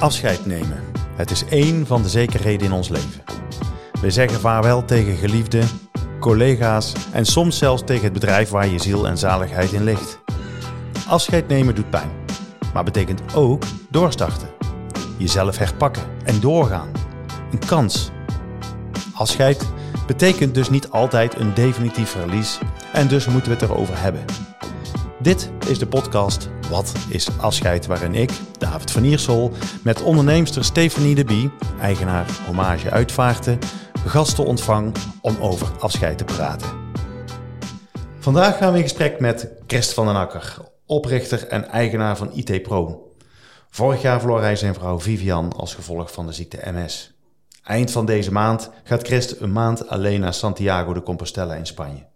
Afscheid nemen. Het is één van de zekerheden in ons leven. We zeggen vaarwel tegen geliefden, collega's en soms zelfs tegen het bedrijf waar je ziel en zaligheid in ligt. Afscheid nemen doet pijn, maar betekent ook doorstarten. Jezelf herpakken en doorgaan. Een kans. Afscheid betekent dus niet altijd een definitief verlies en dus moeten we het erover hebben. Dit is de podcast Wat is afscheid waarin ik, David van Iersel, met onderneemster Stephanie de Bie, eigenaar Hommage Uitvaarten, gasten ontvang om over afscheid te praten. Vandaag gaan we in gesprek met Christ van den Akker, oprichter en eigenaar van IT Pro. Vorig jaar verloor hij zijn vrouw Vivian als gevolg van de ziekte MS. Eind van deze maand gaat Christ een maand alleen naar Santiago de Compostela in Spanje.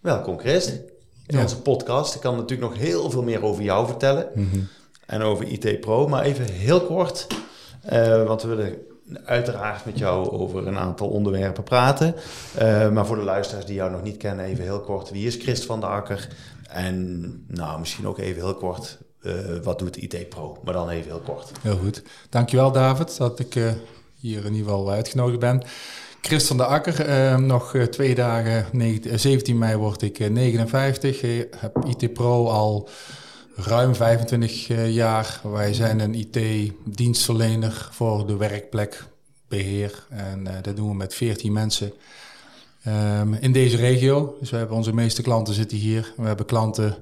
Welkom Christ in Ja. onze podcast. Ik kan natuurlijk nog heel veel meer over jou vertellen en over IT Pro, maar even heel kort, eh, want we willen uiteraard met jou over een aantal onderwerpen praten. Eh, maar voor de luisteraars die jou nog niet kennen, even heel kort, wie is Christ van der Akker? En nou, misschien ook even heel kort, eh, wat doet IT Pro? Maar dan even heel kort. Heel goed. Dankjewel David dat ik hier in ieder geval uitgenodigd ben. Chris van de Akker, eh, nog eh, twee dagen, 19 eh, 17 mei word ik eh, 59. Ik heb IT Pro al ruim 25 eh, jaar. Wij zijn een IT-dienstverlener voor de werkplekbeheer. En eh, dat doen we met 14 mensen ehm, in deze regio. Dus we hebben onze meeste klanten zitten hier. We hebben klanten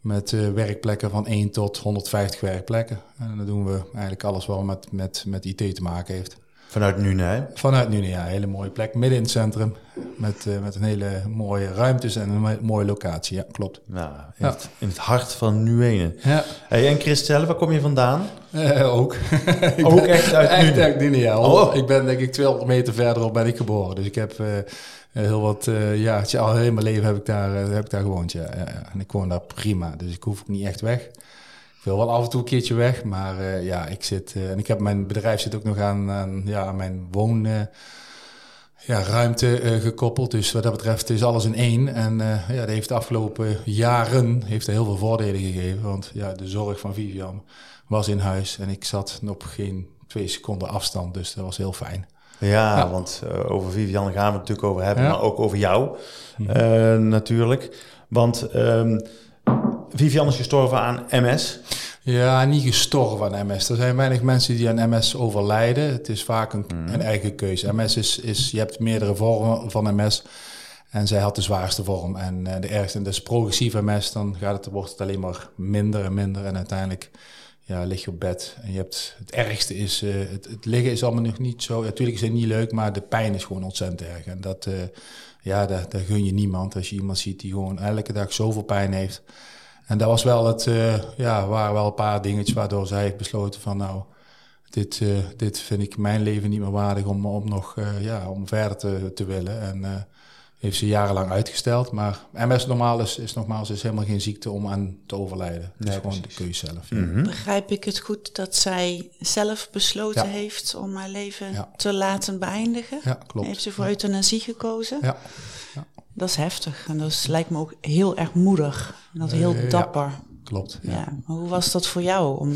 met eh, werkplekken van 1 tot 150 werkplekken. En dan doen we eigenlijk alles wat met, met, met IT te maken heeft. Vanuit Nune, Vanuit nu, ja, een hele mooie plek, midden in het centrum. Met, eh, met een hele mooie ruimtes en een mo- mooie locatie. Ja, klopt. nou, in, Ja. Het, in het hart van Nuenen. Ja, Hey, en Christ zelf, waar kom je vandaan? eh, ook. Ook ben- echt uit Echt Nuenen? uit Nuenen, ja. Oh. Ik ben denk ik 200 meter verderop ben ik geboren. Dus ik heb eh, heel wat, ja, al heel mijn leven heb ik daar, heb ik daar gewoond, ja, ja. En ik woon daar prima, dus ik hoef ook niet echt weg. Ik wil wel af en toe een keertje weg, maar eh, ja, ik zit... eh, en ik heb mijn bedrijf zit ook nog aan, aan, ja, aan mijn woon... eh, ja, ruimte gekoppeld. Dus wat dat betreft is alles in één. En ja, dat heeft de afgelopen jaren heeft er heel veel voordelen gegeven. Want ja, de zorg van Vivian was in huis en ik zat op geen twee seconden afstand. Dus dat was heel fijn. Ja, Ja. want over Vivian gaan we het natuurlijk over hebben, Ja. maar ook over jou eh, natuurlijk. Want ehm, Vivian is gestorven aan MS. Ja, niet gestorven aan MS. Er zijn weinig mensen die aan MS overlijden. Het is vaak een, een eigen keuze. MS is, is, je hebt meerdere vormen van MS. En zij had de zwaarste vorm. En eh, de ergste, en dat is progressief MS. Dan gaat het, wordt het alleen maar minder en minder. En uiteindelijk ja, lig je op bed. En je hebt, het ergste is, eh, het, het liggen is allemaal nog niet zo... Natuurlijk is het niet leuk, maar de pijn is gewoon ontzettend erg. En dat, eh, ja, dat gun je niemand. Als je iemand ziet die gewoon elke dag zoveel pijn heeft... En dat was wel het, eh, ja, waren wel een paar dingetjes waardoor zij heeft besloten van nou, dit, eh, dit vind ik mijn leven niet meer waardig om, om nog, eh, ja, om verder te, te willen. En heeft ze jarenlang uitgesteld. Maar MS normaal is, is nogmaals is helemaal geen ziekte om aan te overlijden. Het is Nee, gewoon precies. de keuze zelf. ja. Mhm. Begrijp ik het goed dat zij zelf besloten Ja. heeft om haar leven Ja. te laten beëindigen? Ja, klopt. Heeft ze voor euthanasie gekozen? Ja. Dat is heftig en dat is, lijkt me ook heel erg moedig. En dat heel Eh, ja. dapper. Klopt. Ja. Ja. Maar hoe was dat voor jou om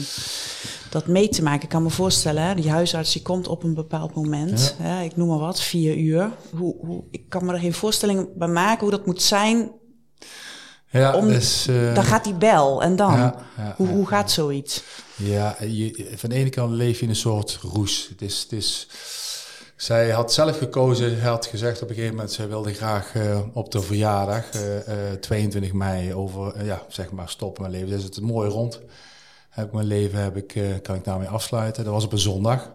dat mee te maken? Ik kan me voorstellen, hè, die huisarts die komt op een bepaald moment. Hè, ik noem maar wat, vier uur. Hoe, hoe, ik kan me er geen voorstelling bij maken hoe dat moet zijn. Ja, Om- dus, eh, Dan gaat die bel en dan? Ja, ja, hoe, hoe gaat zoiets? Ja, je, van de ene kant leef je in een soort roes. Het is, het is, zij had zelf gekozen, had gezegd op een gegeven moment, zij wilde graag eh, op de verjaardag, eh, eh, 22 mei, over, ja, zeg maar, stoppen mijn leven. Dus het is mooi rond. Heb ik mijn leven, heb ik, eh, kan ik daarmee afsluiten. Dat was op een zondag.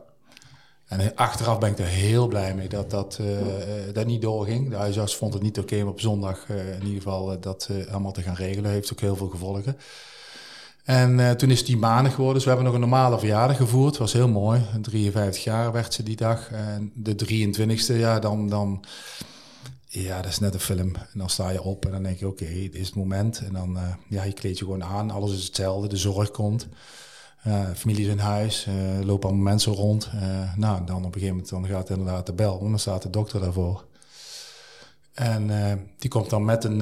En achteraf ben ik er heel blij mee dat dat, eh, dat niet doorging. De huisarts vond het niet oké om op zondag in ieder geval dat allemaal te gaan regelen. Heeft ook heel veel gevolgen. En toen is die maandag geworden. Dus we hebben nog een normale verjaardag gevoerd. Was heel mooi. 53 jaar werd ze die dag. En de 23e, ja, dan, dan... Ja, dat is net een film. En dan sta je op en dan denk je, oké, dit is het moment. En dan, eh, ja, je kleed je gewoon aan. Alles is hetzelfde. De zorg komt. Eh, familie is in huis. eh lopen allemaal mensen rond. Nou, dan op een gegeven moment dan gaat inderdaad de bel. En dan staat de dokter daarvoor. En die komt dan met een...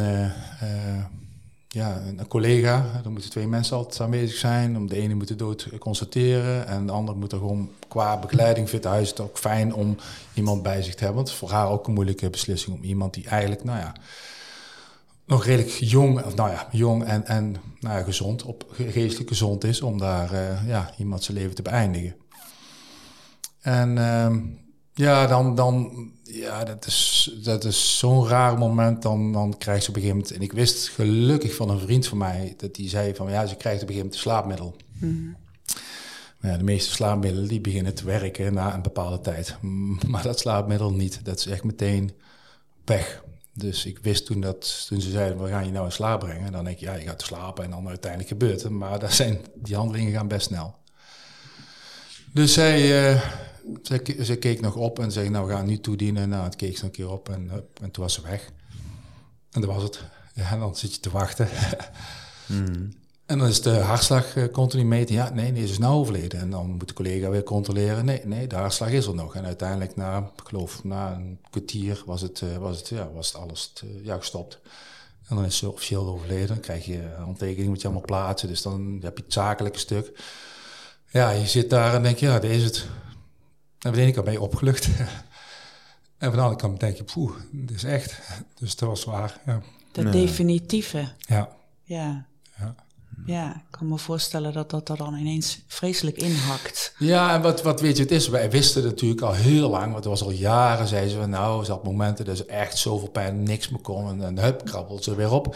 eh, eh, ja, een collega, er moeten twee mensen altijd aanwezig zijn. Om de ene moet de dood constateren en de ander moet er gewoon qua begeleiding vindt huis het ook fijn om iemand bij zich te hebben. Want voor haar ook een moeilijke beslissing om iemand die eigenlijk, nou ja, nog redelijk jong, of nou ja, jong en, en nou ja, gezond, op, geestelijk gezond is, om daar uh, ja, iemand zijn leven te beëindigen. En uh, ja, dan, dan ja, dat is, dat is zo'n raar moment. Dan, dan krijg ze op een gegeven moment. En ik wist gelukkig van een vriend van mij dat die zei van ja, ze krijgt op een gegeven moment een slaapmiddel. Mm ja, de meeste slaapmiddelen die beginnen te werken na een bepaalde tijd. Maar dat slaapmiddel niet. Dat is echt meteen weg. Dus ik wist toen dat toen ze zeiden, we gaan je nou in slaap brengen. Dan denk ik, ja, je gaat te slapen en dan uiteindelijk gebeurt het. Maar dat zijn, die handelingen gaan best snel. Dus zij, uh, ze, keek nog op en zei, nou we gaan nu toedienen. Nou, het keek ze een keer op en, en toen was ze weg. En dat was het. Ja, en dan zit je te wachten. Hmm. En dan is de hartslag uh, continu meten. Ja, nee, nee, ze is nou overleden. En dan moet de collega weer controleren. Nee, nee, de hartslag is er nog. En uiteindelijk na, ik geloof, na een kwartier was het, uh, was het, ja, was het alles uh, ja, gestopt. En dan is ze officieel overleden. Dan krijg je een handtekening, moet je allemaal plaatsen. Dus dan heb je het zakelijke stuk. Ja, je zit daar en denk je, ja, deze is het. En van de ene kant ben je opgelucht. en van de andere kant denk je, poeh, dit is echt. Dus dat was zwaar. Ja. De definitieve. Ja. Ja. ja. Ja, ik kan me voorstellen dat dat er dan ineens vreselijk inhakt. Ja, en wat, wat weet je, het is, wij wisten natuurlijk al heel lang, want het was al jaren, zeiden ze, nou, ze had momenten dat ze echt zoveel pijn, niks meer kon. En, en hup, krabbelt ze weer op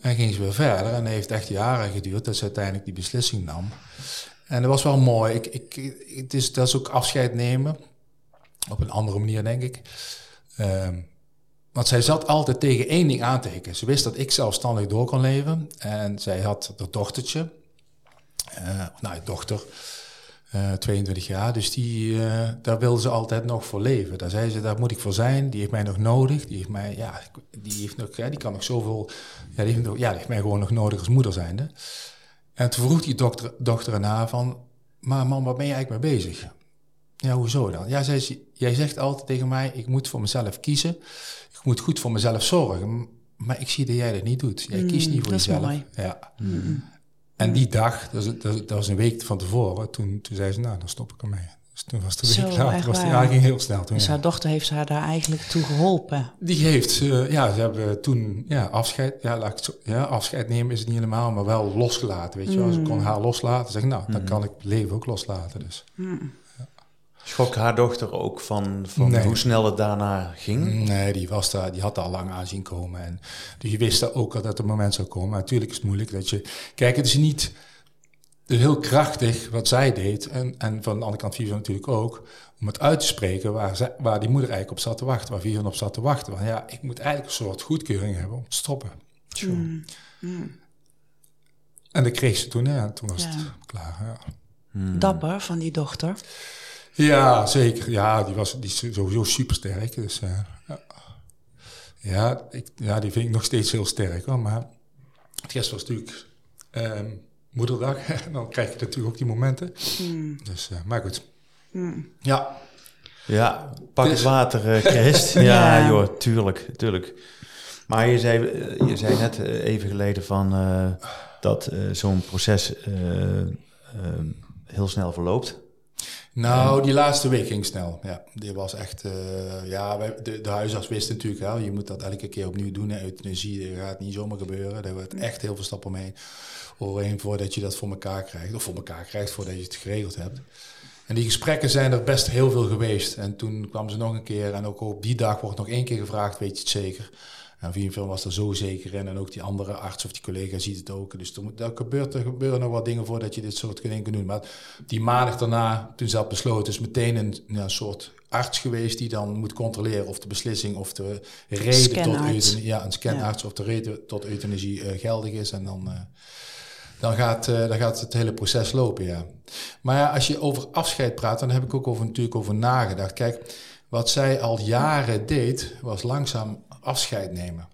en ging ze weer verder. En het heeft echt jaren geduurd dat ze uiteindelijk die beslissing nam. En dat was wel mooi. Ik, ik, het is, dat is ook afscheid nemen. Op een andere manier, denk ik. Um, want zij zat altijd tegen één ding aan te hikken. Ze wist dat ik zelfstandig door kon leven. En zij had haar dochtertje. Uh, nou, dochter. Uh, eh, 22 jaar. Dus die, uh, daar wilde ze altijd nog voor leven. Daar zei ze, daar moet ik voor zijn. Die heeft mij nog nodig. Die heeft mij, ja, die heeft nog, ja, die kan nog zoveel. Ja, die heeft, nog, ja, heeft mij gewoon nog nodig als moeder zijnde. En toen vroeg die dochter, dochter haar van, maar man, waar ben je eigenlijk mee bezig? Ja, hoezo dan? Ja, zij, jij zegt altijd tegen mij, ik moet voor mezelf kiezen. Ik moet goed voor mezelf zorgen. Maar ik zie dat jij dat niet doet. Jij mm, kiest niet voor jezelf. Mooi. Ja. Mm. En die dag, dat was, dat, was, een week van tevoren, toen, toen zei ze, nou, dan stop ik ermee. Dus toen was de week later, was die, ja, ging heel snel. Toen, dus haar dochter heeft haar daar eigenlijk toe geholpen? Die heeft, uh, ja, ze hebben toen ja, afscheid, ja, laat ik zo, ja, afscheid nemen is het niet helemaal, maar wel losgelaten, weet je wel. Ze kon haar loslaten, zeg nou, dan kan ik het leven ook loslaten dus. Schrok haar dochter ook van, van hoe snel het daarna ging? Nee, die, was daar, die had al lang aanzien komen. En, dus je wist ook dat het moment zou komen. Maar natuurlijk is het moeilijk dat je... Kijk, het is niet is heel krachtig wat zij deed. En, en van de andere kant Vivian natuurlijk ook. Om het uit te spreken waar, zij, waar die moeder eigenlijk op zat te wachten. Waar Vivian op zat te wachten. Want ja, ik moet eigenlijk een soort goedkeuring hebben om te stoppen. Mm. Mm. En dat kreeg ze toen. en toen was het klaar. Ja. Mm. Dapper van die dochter. Ja, zeker. Ja, die, was, die is sowieso super sterk. Dus, uh, ja, ik, ja, die vind ik nog steeds heel sterk. Hoor. Maar het gisteren was natuurlijk um, moederdag. dan krijg je natuurlijk ook die momenten. Mm. Dus, uh, maar goed. Mm. Ja. Ja, pak het water, uh, Christ. ja, ja, joh, tuurlijk, tuurlijk. Maar je zei, je zei net even geleden van dat zo'n proces heel snel verloopt. Nou, die laatste week ging snel. Ja, die was echt. Uh, ja, wij, de, de huisarts wist natuurlijk wel. Je moet dat elke keer opnieuw doen. Euthanasie dat gaat niet zomaar gebeuren. Daar wordt echt heel veel stappen mee overheen voordat je dat voor elkaar krijgt. Of voor elkaar krijgt voordat je het geregeld hebt. En die gesprekken zijn er best heel veel geweest. En toen kwam ze nog een keer. En ook op die dag wordt nog één keer gevraagd: weet je het zeker? En Wienveld was er zo zeker in. En ook die andere arts of die collega ziet het ook. Dus er, er, gebeurt, er gebeuren nog wat dingen voordat je dit soort dingen kunt doen. Maar die maandag daarna, toen ze had besloten, is meteen een, een soort arts geweest die dan moet controleren of de beslissing of de reden tot euthanasie, ja, een scanarts of de reden tot euthanasie uh, geldig is. En dan, uh, dan, gaat, uh, dan gaat het hele proces lopen, ja. Maar ja, als je over afscheid praat, dan heb ik ook over, natuurlijk over nagedacht. Kijk, wat zij al jaren deed, was langzaam afscheid nemen.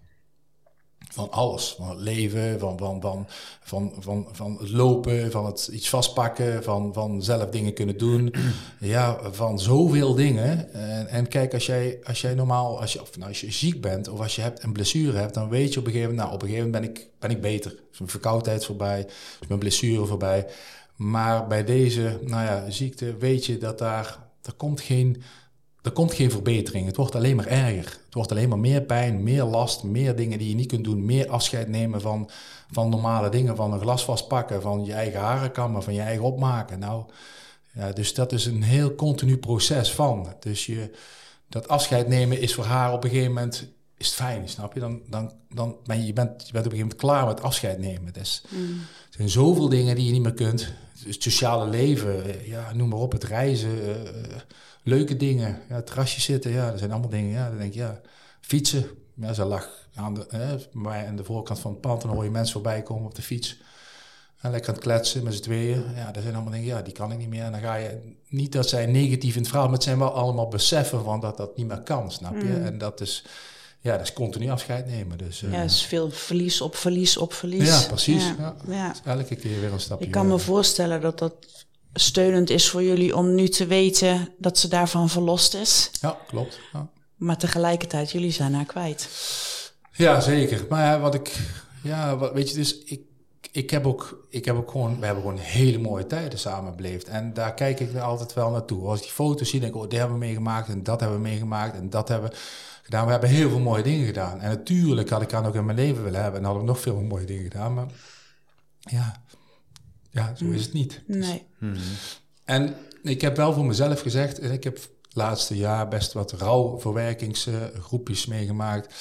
Van alles. Van het leven, van, van, van, van, van, het lopen, van het iets vastpakken, van, van zelf dingen kunnen doen. Ja, van zoveel dingen. En, en kijk, als jij, als jij normaal, als je, of nou, als je ziek bent of als je hebt een blessure hebt, dan weet je op een gegeven moment, nou, op een gegeven moment ben ik, ben ik beter. Is mijn verkoudheid voorbij, is mijn blessure voorbij. Maar bij deze nou ja, ziekte weet je dat daar, er komt geen er komt geen verbetering. Het wordt alleen maar erger. Het wordt alleen maar meer pijn, meer last, meer dingen die je niet kunt doen, meer afscheid nemen van, van normale dingen, van een glas vastpakken, van je eigen haren kammen, van je eigen opmaken. Nou, dus dat is een heel continu proces van. Dus je, dat afscheid nemen is voor haar op een gegeven moment is het fijn, snap je? Dan, dan, dan ben je, je, bent, je bent op een gegeven moment klaar met afscheid nemen. Dus. Er zijn zoveel dingen die je niet meer kunt. Het sociale leven, ja, noem maar op, het reizen. Uh, leuke dingen. Ja, terrasje zitten, ja, dat zijn allemaal dingen. Ja, dan denk je, ja, fietsen. Ja, ze lag aan de, hè, bij aan de voorkant van het pand en dan hoor je mensen voorbij komen op de fiets. En lekker aan het kletsen met z'n tweeën. Ja, dat zijn allemaal dingen, ja, die kan ik niet meer. En dan ga je, niet dat zij negatief in het verhaal, maar het zijn wel allemaal beseffen van dat dat niet meer kan, snap je? Mm. En dat is, ja, dat is continu afscheid nemen. Dus, ja, het is veel verlies op verlies op verlies. Ja, precies. Ja. ja. elke keer weer een stapje. Ik kan me voorstellen dat dat steunend is voor jullie om nu te weten dat ze daarvan verlost is. Ja, klopt. Ja. Maar tegelijkertijd, jullie zijn haar kwijt. Ja, zeker. Maar wat ik, ja, wat, weet je, dus ik, ik heb ook, ik heb ook gewoon, we hebben gewoon hele mooie tijden samen beleefd. En daar kijk ik altijd wel naartoe. Als ik die foto's zie, denk ik, oh, die hebben we meegemaakt en dat hebben we meegemaakt en dat hebben we gedaan. We hebben heel veel mooie dingen gedaan. En natuurlijk had ik haar nog in mijn leven willen hebben en hadden we nog veel mooie dingen gedaan. Maar ja, ja, zo is het niet. Nee. Mhm. En ik heb wel voor mezelf gezegd, en ik heb het laatste jaar best wat rouwverwerkingsgroepjes meegemaakt.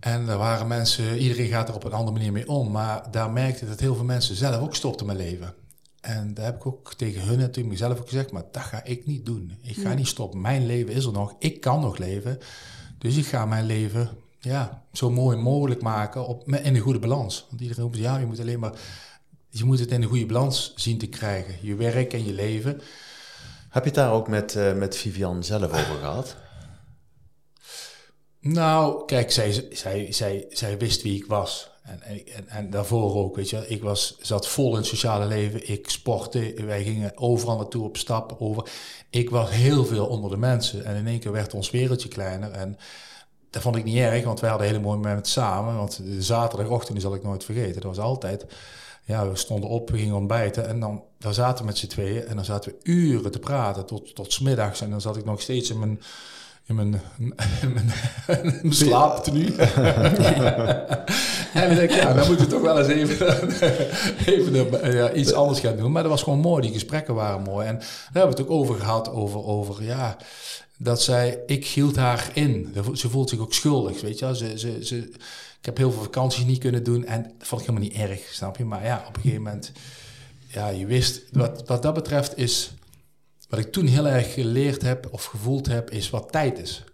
En er waren mensen, iedereen gaat er op een andere manier mee om. Maar daar merkte ik dat heel veel mensen zelf ook stopten met leven. En daar heb ik ook tegen hun en tegen mezelf ook gezegd, maar dat ga ik niet doen. Ik ga niet stoppen. Mijn leven is er nog. Ik kan nog leven. Dus ik ga mijn leven ja, zo mooi mogelijk maken op, in een goede balans. Want iedereen roept, ja, je moet alleen maar je moet het in een goede balans zien te krijgen. Je werk en je leven. Heb je het daar ook met, uh, met Vivian zelf over gehad? Nou, kijk, zij, zij, zij, zij wist wie ik was. En, en, en daarvoor ook, weet je. Ik was, zat vol in het sociale leven. Ik sportte. Wij gingen overal naartoe op stap. Over. Ik was heel veel onder de mensen. En in één keer werd ons wereldje kleiner. En dat vond ik niet erg, want wij hadden hele mooie momenten samen. Want de zaterdagochtend zal ik nooit vergeten. Dat was altijd ja, we stonden op, we gingen ontbijten en dan daar zaten we met z'n tweeën en dan zaten we uren te praten tot, tot smiddags en dan zat ik nog steeds in mijn, in mijn, in mijn, in slaaptenu. en dan denk ik, ja, dan moeten we toch wel eens even, even ja, iets anders gaan doen. Maar dat was gewoon mooi, die gesprekken waren mooi. En daar hebben we het ook over gehad, over, over ja, dat zij, ik hield haar in. Ze voelt zich ook schuldig, weet je wel. Ze, ze, ze, heb heel veel vakanties niet kunnen doen en dat vond ik helemaal niet erg, snap je? Maar ja, op een gegeven moment, ja, je wist, wat, wat dat betreft is, wat ik toen heel erg geleerd heb of gevoeld heb, is wat tijd is.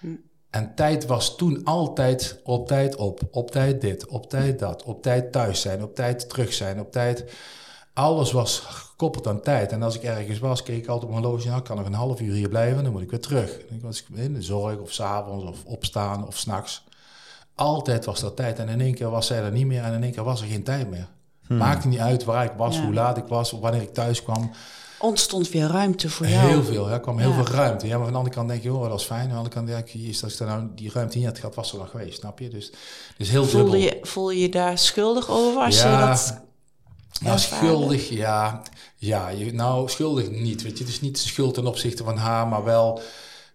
Hm. En tijd was toen altijd op tijd op, op tijd dit, op tijd dat, op tijd thuis zijn, op tijd terug zijn, op tijd. Alles was gekoppeld aan tijd. En als ik ergens was, keek ik altijd op mijn horloge. Nou, ik kan nog een half uur hier blijven, dan moet ik weer terug. Dan was ik in de zorg of s'avonds of opstaan of s'nachts. Altijd was dat tijd. En in één keer was zij er niet meer en in één keer was er geen tijd meer. Hmm. Maakte niet uit waar ik was, hoe laat ik was, of wanneer ik thuis kwam. Ontstond weer ruimte voor jou. Heel veel, ja, er kwam heel veel ruimte. Ja, maar van de andere kant denk je, oh, dat is fijn. Aan de andere kant denk je, is dat nou die ruimte niet had gehad, was er nog geweest, snap je? Dus, dus heel voel Je, voel je je daar schuldig over als ja, je dat... Nou, schuldig, ja. Ja, je, nou, schuldig niet. Weet je, het is niet schuld ten opzichte van haar, maar wel...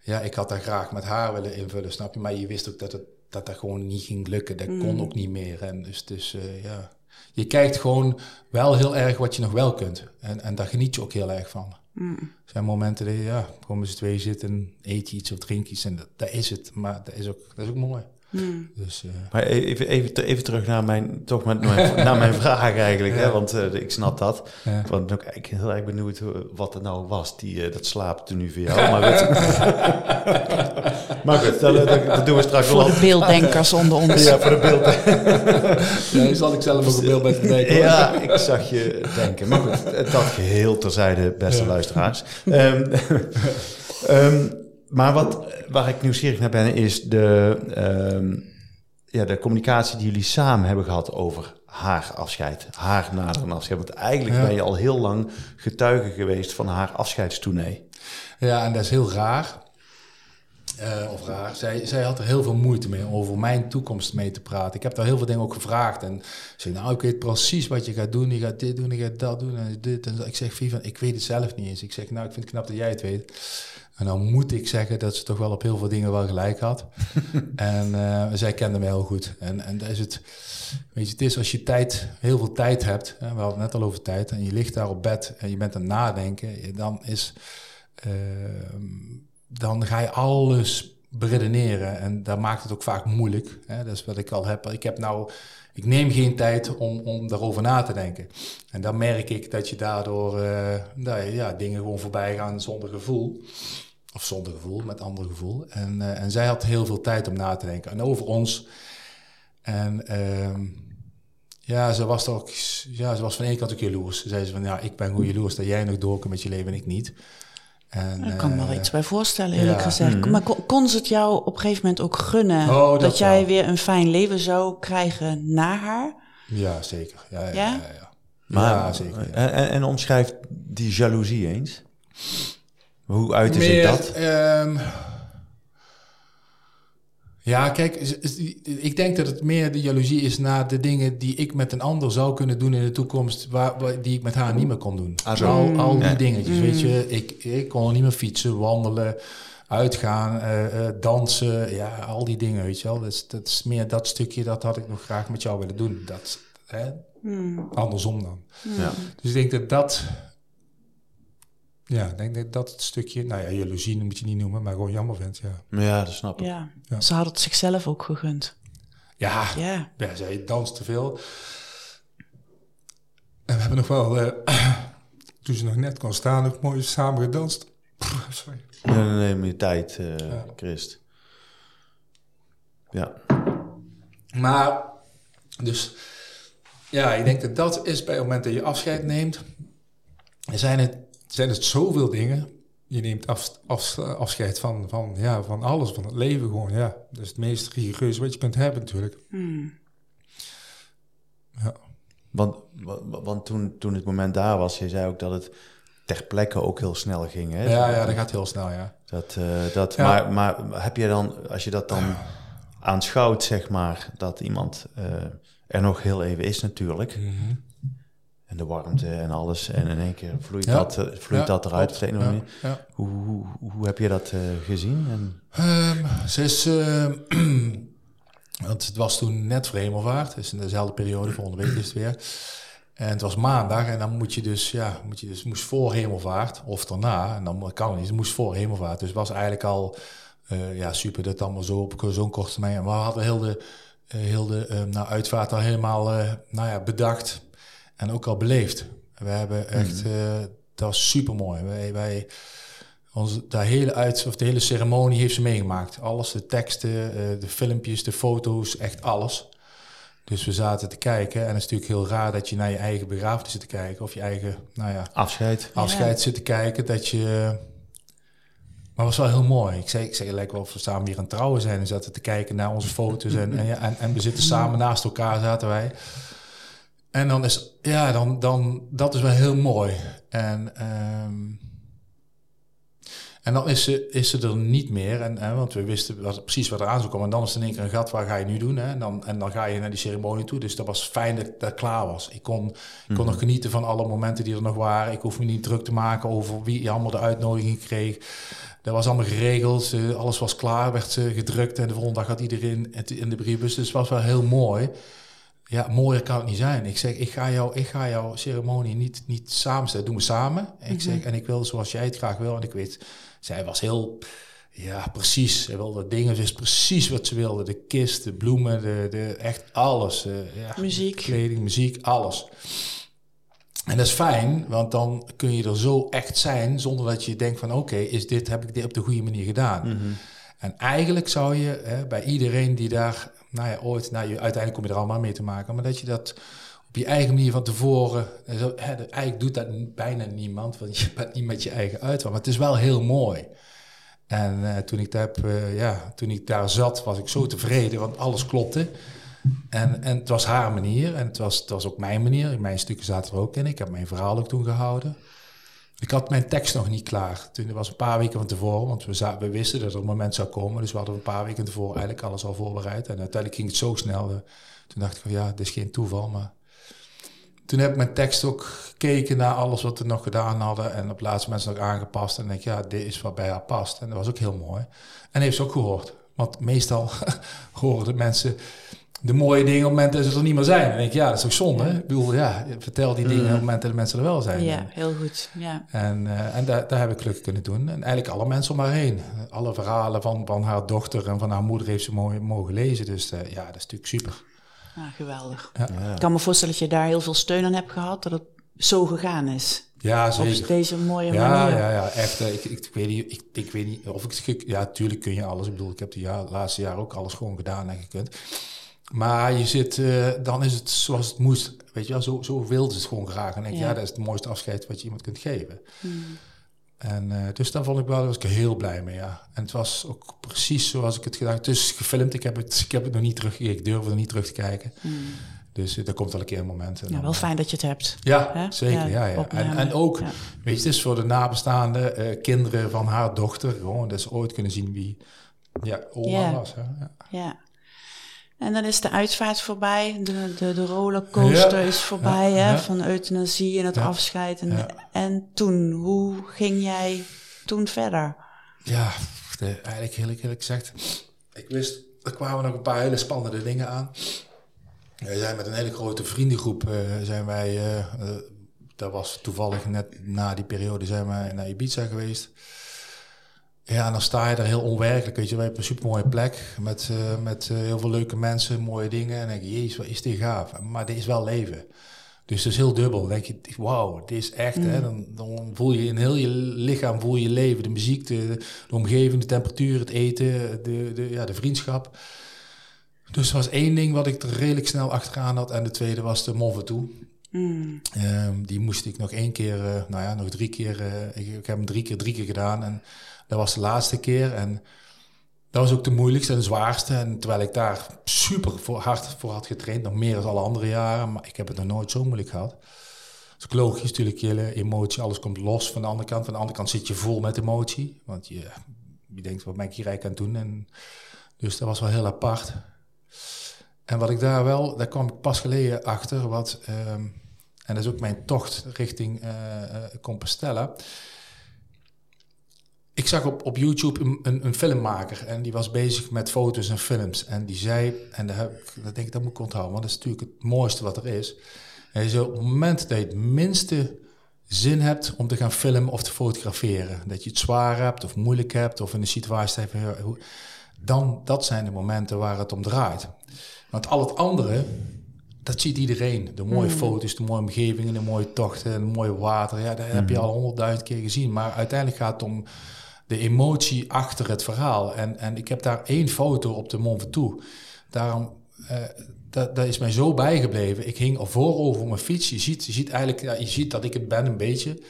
Ja, ik had daar graag met haar willen invullen, snap je? Maar je wist ook dat het dat dat gewoon niet ging lukken. Dat kon mm. ook niet meer. En dus, dus uh, ja, je kijkt gewoon wel heel erg wat je nog wel kunt. En, en daar geniet je ook heel erg van. Mm. Er zijn momenten dat je, ja, gewoon met z'n twee zitten, eet je iets of drink iets en dat, dat, is het. Maar dat is ook, dat is ook mooi. Hmm. Dus, uh... Maar even, even, even terug naar mijn, toch met, naar mijn vraag eigenlijk, hè, want uh, ik snap dat. Ja. Ik ben ook eigenlijk heel erg benieuwd wat het nou was, die, uh, dat slaapt nu voor jou. Maar goed, maar goed dat, dat, doen we straks wel. Voor de beelddenkers onder ons. Ja, voor de beelddenkers. ja, zal ik zelf ook een beeld bij te denken. Ja, ik zag je denken. Maar goed, dat geheel terzijde, beste ja. luisteraars. Um, um, maar wat, waar ik nieuwsgierig naar ben, is de. Um, ja, de communicatie die jullie samen hebben gehad over haar afscheid, haar naderende afscheid. Want eigenlijk Ja. ben je al heel lang getuige geweest van haar afscheidstournee. Ja, en dat is heel raar. Eh, of raar. Zij, zij had er heel veel moeite mee om over mijn toekomst mee te praten. Ik heb daar heel veel dingen ook gevraagd. En ze zei, nou, ik weet precies wat je gaat doen. Je gaat dit doen, je gaat dat doen en dit. En dat. ik zeg, Vivian, ik weet het zelf niet eens. Ik zeg, nou, ik vind het knap dat jij het weet. En dan moet ik zeggen dat ze toch wel op heel veel dingen wel gelijk had. en eh, zij kende mij heel goed. En, en dat is het. Weet je, het is als je tijd, heel veel tijd hebt. Hè, we hadden het net al over tijd. En je ligt daar op bed en je bent aan het nadenken. Dan is... Ehm, dan ga je alles beredeneren en dat maakt het ook vaak moeilijk. Hè? Dat is wat ik al heb. Ik heb nou, ik neem geen tijd om, om daarover na te denken. En dan merk ik dat je daardoor eh, ja, dingen gewoon voorbij gaan zonder gevoel. Of zonder gevoel, met ander gevoel. En, eh, en zij had heel veel tijd om na te denken. En over ons. En ehm, ja, ze was ook, ja, ze was van de ene kant ook jaloers. Ze zei ze van, ja, ik ben gewoon jaloers dat jij nog door kan met je leven en ik niet. En, Daar kan ik me wel eh, iets bij voorstellen, eerlijk ja. gezegd. Mhm. Maar kon, kon ze het jou op een gegeven moment ook gunnen Oh, dat, dat jij wel. weer een fijn leven zou krijgen na haar? Ja, zeker. Ja, ja, Ja? ja? ja, Maar, ja zeker. ja. En, en, en omschrijf die jaloezie eens. Hoe uitte zich Meer, dat? ehm, ja, kijk, ik denk dat het meer de jaloezie is naar de dingen die ik met een ander zou kunnen doen in de toekomst, waar, waar- die ik met haar niet meer kon doen. Ah, zo. al, al die Ja. dingetjes, weet je. Ik, ik kon niet meer fietsen, wandelen, uitgaan, eh, eh, dansen, ja, al die dingen, weet je wel. Dat is, dat is meer dat stukje, dat had ik nog graag met jou willen doen. Dat, hè, Hmm. andersom dan. Ja. Dus ik denk dat dat... Ja, ik denk dat dat het stukje... Nou ja, jaloezie moet je niet noemen, maar gewoon jammer vindt, ja. ja, dat snap ik. Ja. Ja. ze had het zichzelf ook gegund. Ja, Ja. ja zij danst te veel. En we hebben nog wel... eh, toen ze nog net kon staan, nog mooi samen gedanst. Sorry. Nee, nee, nee, meer tijd, eh, Ja. Christ. Ja. Maar, dus... Ja, ik denk dat dat is bij het moment dat je afscheid neemt... Er zijn het, zijn het zoveel dingen... Je neemt af, af- afscheid van, van, ja, van alles, van het leven gewoon, ja. Dat is het meest rigoureuze wat je kunt hebben natuurlijk. Hmm. Ja. Want, wa- wa- want toen, toen het moment daar was, je zei ook dat het ter plekke ook heel snel ging. Hè? Ja, ja, dat gaat heel snel, ja. Dat, eh, dat, Ja. maar, maar heb je dan, als je dat dan aanschouwt, zeg maar, dat iemand eh, er nog heel even is natuurlijk. En de warmte en alles. En in één keer vloeit, Ja. dat, eh, vloeit Ja, dat eruit. op de een of andere Ja, manier. ja. Hoe, hoe, hoe heb je dat eh, gezien? En, Ehm, ze is... ehm, want het was toen net voor hemelvaart. Dus in dezelfde periode, volgende week is het weer. En het was maandag en dan moet je dus... Ja, moet je dus, moest voor hemelvaart of daarna. En dan kan het niet. Het moest voor hemelvaart. Dus het was eigenlijk al... eh, ja, super dat allemaal zo op zo'n korte termijn... En we hadden heel de, heel de eh, nou, uitvaart al helemaal nou ja, bedacht. En ook al beleefd. We hebben echt... eh, dat was super mooi. Wij... wij onze, de hele uit, of de hele ceremonie heeft ze meegemaakt. Alles, de teksten, eh, de filmpjes, de foto's, echt alles. Dus we zaten te kijken. En het is natuurlijk heel raar dat je naar je eigen begrafenis zit te kijken. Of je eigen, nou ja, afscheid? afscheid zit te kijken. Dat je... Maar het was wel heel mooi. Ik zei, ik zei, lijkt wel of we samen hier aan het trouwen zijn. En zaten te kijken naar onze foto's. En, en, ja, en, en we zitten samen naast elkaar, zaten wij. En dan is, ja, dan, dan, dat is wel heel mooi. En, ehm, en dan is ze, is ze er niet meer. En, en, want we wisten wat, precies wat er aan zou komen. En dan is er in één keer een gat, waar ga je nu doen? Hè? En, dan, en dan ga je naar die ceremonie toe. Dus dat was fijn dat dat klaar was. Ik kon, ik kon nog genieten van alle momenten die er nog waren. Ik hoef me niet druk te maken over wie allemaal de uitnodiging kreeg. Dat was allemaal geregeld. Alles was klaar, werd eh, gedrukt. En de volgende dag had iedereen het in de briefbus. Dus het was wel heel mooi. Ja, mooier kan het niet zijn. Ik zeg, ik ga, jou, ik ga jouw ceremonie niet, niet samenstellen. Doen we samen. Ik zeg, en ik wil zoals jij het graag wil. En ik weet, zij was heel, ja, precies. Zij wilde dingen, ze wist precies wat ze wilde. De kist, de bloemen, de, de, echt alles. eh, ja, Muziek. Kleding, muziek, alles. En dat is fijn, want dan kun je er zo echt zijn zonder dat je denkt van oké, is dit heb ik dit op de goede manier gedaan. En eigenlijk zou je hè, bij iedereen die daar, nou ja, ooit, nou, uiteindelijk kom je er allemaal mee te maken, maar dat je dat op je eigen manier van tevoren, eh, hè, eigenlijk doet dat bijna niemand, want je bent niet met je eigen uitwaar, maar het is wel heel mooi. En eh, toen, ik heb, eh, ja, toen ik daar zat, was ik zo tevreden, want alles klopte. En, en het was haar manier en het was, het was ook mijn manier. Mijn stukken zaten er ook in. Ik heb mijn verhaal ook toen gehouden. Ik had mijn tekst nog niet klaar. Toen was een paar weken van tevoren, want we, we wisten dat er een moment zou komen. Dus we hadden een paar weken tevoren eigenlijk alles al voorbereid. En uiteindelijk ging het zo snel. Uh, toen dacht ik van ja, dit is geen toeval. Maar toen heb ik mijn tekst ook gekeken naar alles wat we nog gedaan hadden. En op laatste mensen nog aangepast. En denk ja, dit is wat bij haar past. En dat was ook heel mooi. En heeft ze ook gehoord. Want meestal horen de mensen de mooie dingen op het moment dat ze er niet meer zijn. En denk ik, ja, dat is toch zonde? Ja. Ik bedoel, ja, vertel die dingen op het moment dat de mensen er wel zijn. Ja, heel goed. Ja. En, uh, en daar, daar heb ik gelukkig kunnen doen. En eigenlijk alle mensen om haar heen. Alle verhalen van, van haar dochter en van haar moeder heeft ze mogen, mogen lezen. Dus uh, ja, dat is natuurlijk super. Ja, geweldig. Ja. Ik kan me voorstellen dat je daar heel veel steun aan hebt gehad, dat het zo gegaan is. Ja, zeker. Op deze mooie ja, manier. Ja, ja, echt. Ik, ik, ik, weet niet, ik, ik weet niet of ik... Ja, tuurlijk kun je alles. Ik bedoel, ik heb de jaar, laatste jaar ook alles gewoon gedaan en gekund. Maar je zit, uh, dan is het zoals het moest. Weet je wel, zo, zo wilde ze het gewoon graag. En denk ja. ja, dat is het mooiste afscheid wat je iemand kunt geven. Hmm. En uh, dus daar vond ik wel, daar was ik heel blij mee, ja. En het was ook precies zoals ik het gedaan. Het is gefilmd, ik heb het, ik heb het nog niet teruggekeken. Ik durfde er niet terug te kijken. Hmm. Dus uh, er komt wel een keer een moment. ja, wel fijn dat je het hebt. Ja, Hè? zeker. Ja, ja. En, en, ook, ja. weet je, het is voor de nabestaanden, uh, kinderen van haar dochter, gewoon dat ze ooit kunnen zien wie ja, oma was. Hè? Ja. En dan is de uitvaart voorbij, de, de, de rollercoaster is voorbij hè, van euthanasie en het afscheid. En, en toen, hoe ging jij toen verder? Ja, de, eigenlijk heel eerlijk gezegd, ik wist, er kwamen nog een paar hele spannende dingen aan. We zijn met een hele grote vriendengroep, uh, zijn wij, uh, uh, dat was toevallig net na die periode, zijn wij naar Ibiza geweest. Ja, en dan sta je daar heel onwerkelijk. Weet je, wij hebben een supermooie plek met, uh, met uh, heel veel leuke mensen, mooie dingen. En denk je, jezus, wat is dit gaaf. Maar dit is wel leven. Dus dat is heel dubbel. Dan denk je, wauw, dit is echt. Mm. Hè? Dan, dan, voel je in heel je lichaam voel je leven. De muziek, de, de omgeving, de temperatuur, het eten, de, de, ja, de vriendschap. Dus er was één ding wat ik er redelijk snel achteraan had. En de tweede was de Mont Ventoux. Mm. Um, die moest ik nog één keer, uh, nou ja, nog drie keer. ik, ik heb hem drie keer, drie keer gedaan. En dat was de laatste keer en dat was ook de moeilijkste en de zwaarste. En terwijl ik daar super voor, hard voor had getraind, nog meer dan alle andere jaren, maar ik heb het nog nooit zo moeilijk gehad. Dat is logisch natuurlijk, hele emotie, alles komt los van de andere kant. Van de andere kant zit je vol met emotie, want je, je denkt, wat ben ik hier aan doen? En, dus dat was wel heel apart. En wat ik daar wel, daar kwam ik pas geleden achter, wat, um, en dat is ook mijn tocht richting uh, uh, Compostela ik zag op, op YouTube een, een, een, filmmaker en die was bezig met foto's en films. En die zei, en daar, heb ik, dat denk ik, dat moet ik onthouden, want dat is natuurlijk het mooiste wat er is. Hij zei, op het moment dat je het minste zin hebt om te gaan filmen of te fotograferen, dat je het zwaar hebt of moeilijk hebt of in een situatie hebt, dan dat zijn de momenten waar het om draait. Want al het andere, dat ziet iedereen. De mooie mm. foto's, de mooie omgevingen, de mooie tochten, de mooie water. Ja, dat mm. heb je al honderdduizend keer gezien. Maar uiteindelijk gaat het om de emotie achter het verhaal. En, en ik heb daar één foto op de Mont Ventoux. Daarom, uh, dat, dat is mij zo bijgebleven. Ik hing voorover op mijn fiets. Je ziet, je ziet eigenlijk, ja, je ziet dat ik het ben een beetje.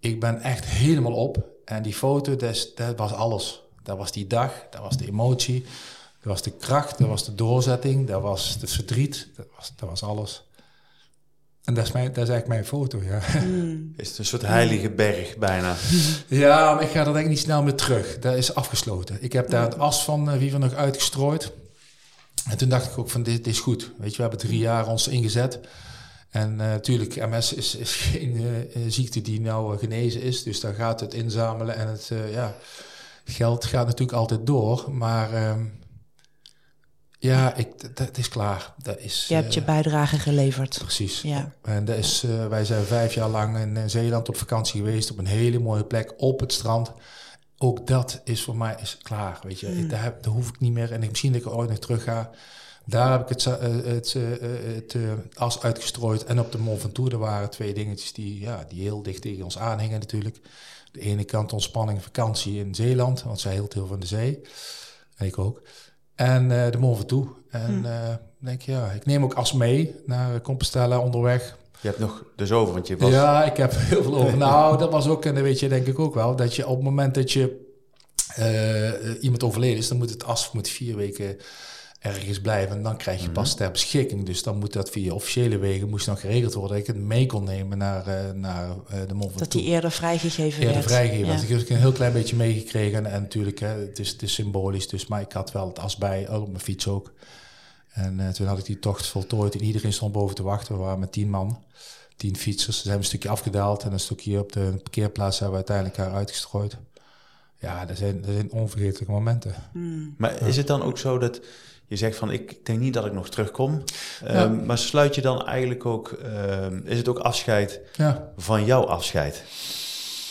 Ik ben echt helemaal op. En die foto, dat, dat was alles. Dat was die dag, dat was de emotie, dat was de kracht, dat was de doorzetting, dat was het verdriet, dat was, dat was alles. En dat is, mijn, dat is eigenlijk mijn foto, ja. Mm. Is het een soort heilige berg bijna? ja, maar ik ga er denk ik niet snel meer terug. Dat is afgesloten. Ik heb daar het as van uh, Viva nog uitgestrooid. En toen dacht ik ook van, dit, dit, is goed. Weet je, we hebben drie jaar ons ingezet. En uh, natuurlijk, MS is, is geen uh, ziekte die nou genezen is. Dus daar gaat het inzamelen en het ja, geld gaat natuurlijk altijd door. Maar ehm, ja, ik, dat is klaar. Dat is, je hebt je bijdrage geleverd. Precies. Ja. En dat is, uh, wij zijn vijf jaar lang in, Zeeland op vakantie geweest, op een hele mooie plek, op het strand. Ook dat is voor mij is klaar, weet je. Mm. Daar, heb, daar hoef ik niet meer, en ik, misschien dat ik er ooit nog terug ga. Daar heb ik het, het, het uh, as uitgestrooid. En op de Mont Ventoux, er waren twee dingetjes die, ja, die heel dicht tegen ons aanhingen natuurlijk. De ene kant ontspanning, vakantie in Zeeland, want zij hield heel van de zee. En ik ook. En uh, de Mont Ventoux. En hm. uh, denk ja, ik neem ook as mee naar Compostela onderweg. Je hebt nog dus over, want je was... Ja, ik heb heel veel over. nou, dat was ook, en dat weet je denk ik ook wel, dat je op het moment dat je eh, iemand overleden is, dan moet het as moet vier weken ergens blijven. En dan krijg je pas mhm. ter beschikking. Dus dan moet dat via officiële wegen moest nog geregeld worden. Dat ik het mee kon nemen naar, uh, naar uh, de Mont Dat die eerder vrijgegeven eerder werd. vrijgegeven. Ja. Dus ik heb een heel klein beetje meegekregen. En, en natuurlijk, hè, het, is, het is symbolisch. Dus, maar ik had wel het as bij, op mijn fiets ook. En uh, toen had ik die tocht voltooid. En iedereen stond boven te wachten. We waren met tien man. Tien fietsers. Ze zijn een stukje afgedaald. En een stukje op de parkeerplaats hebben we uiteindelijk haar uitgestrooid. Ja, dat zijn, dat zijn onvergetelijke momenten. Hmm. Maar is het dan ook zo dat je zegt van ik denk niet dat ik nog terugkom. Ehm, maar sluit je dan eigenlijk ook, ehm, is het ook afscheid ja. van jouw afscheid?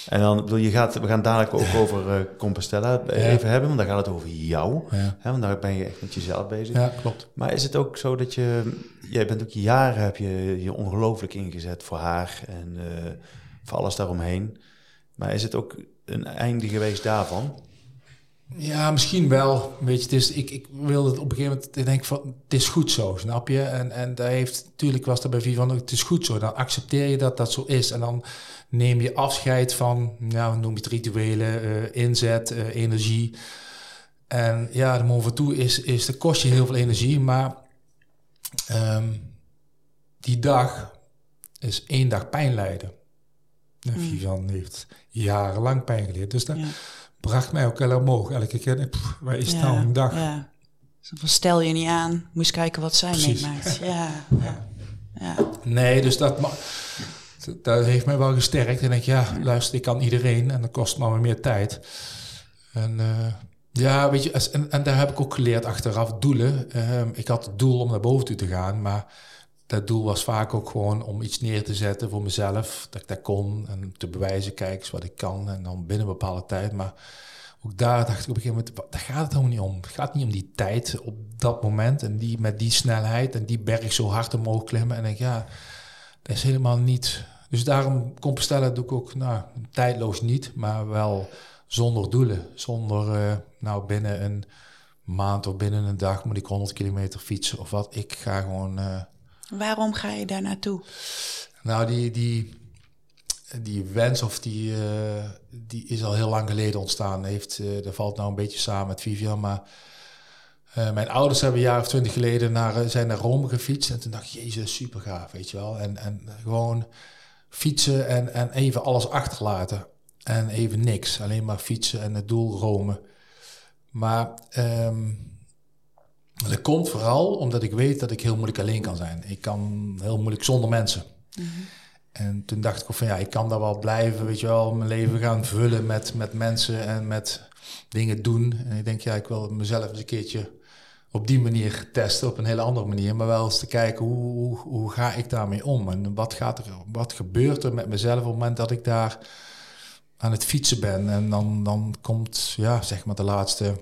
En dan bedoel je gaat, we gaan dadelijk ook over uh, Compostela even hebben, want dan gaat het over jou. Hè, want daar ben je echt met jezelf bezig. Ja, klopt. Maar is het ook zo dat je, jij bent ook jaren heb je je ongelooflijk ingezet voor haar en uh, voor alles daaromheen. Maar is het ook een einde geweest daarvan? Ja, misschien wel. Weet je, is, ik, ik wilde het op een gegeven moment denk van, het is goed zo, snap je? En, en daar heeft, natuurlijk was er bij van, het is goed zo. Dan accepteer je dat dat zo is. En dan neem je afscheid van, nou, noem je het rituelen, uh, inzet, uh, energie. En ja, de moment toe is, is, dat kost je heel veel energie. Maar um, die dag is één dag pijn lijden. En mm. Vivian heeft jarenlang pijn geleerd. Dus dat bracht mij ook heel omhoog. Elke keer, pff, waar is ja, nou een dag? Ja. stel je niet aan, moest kijken wat zij Precies. meemaakt. Ja, ja. ja. Nee, dus dat, dat heeft mij wel gesterkt. En denk ja, luister, ik kan iedereen en dat kost maar meer tijd. En uh, ja, weet je, en, en, daar heb ik ook geleerd achteraf doelen. Uh, ik had het doel om naar boven toe te gaan, maar dat doel was vaak ook gewoon om iets neer te zetten voor mezelf. Dat ik dat kon en te bewijzen, kijk eens wat ik kan. En dan binnen een bepaalde tijd. Maar ook daar dacht ik op een gegeven moment, daar gaat het helemaal niet om. Het gaat niet om die tijd op dat moment. En die met die snelheid en die berg zo hard omhoog klimmen. En denk ja, dat is helemaal niet... Dus daarom Compostela doe ik ook, nou, tijdloos niet, maar wel zonder doelen. Zonder, uh, nou, binnen een maand of binnen een dag moet ik 100 kilometer fietsen of wat. Ik ga gewoon... Uh, Waarom ga je daar naartoe? Nou, die, die, die wens of die, uh, die is al heel lang geleden ontstaan. Heeft, uh, dat valt nou een beetje samen met Vivian, maar uh, mijn ouders hebben een jaar of twintig geleden naar, zijn naar Rome gefietst. En toen dacht ik, jezus, super gaaf, weet je wel. En, en gewoon fietsen en, en even alles achterlaten. En even niks, alleen maar fietsen en het doel Rome. Maar um, dat komt vooral omdat ik weet dat ik heel moeilijk alleen kan zijn. Ik kan heel moeilijk zonder mensen. Mhm. En toen dacht ik ook van ja, ik kan daar wel blijven, weet je wel, mijn leven gaan vullen met, met mensen en met dingen doen. En ik denk ja, ik wil mezelf eens een keertje op die manier testen, op een hele andere manier, maar wel eens te kijken hoe, hoe, hoe ga ik daarmee om en wat, gaat er, wat gebeurt er met mezelf op het moment dat ik daar aan het fietsen ben. En dan, dan komt, ja, zeg maar de laatste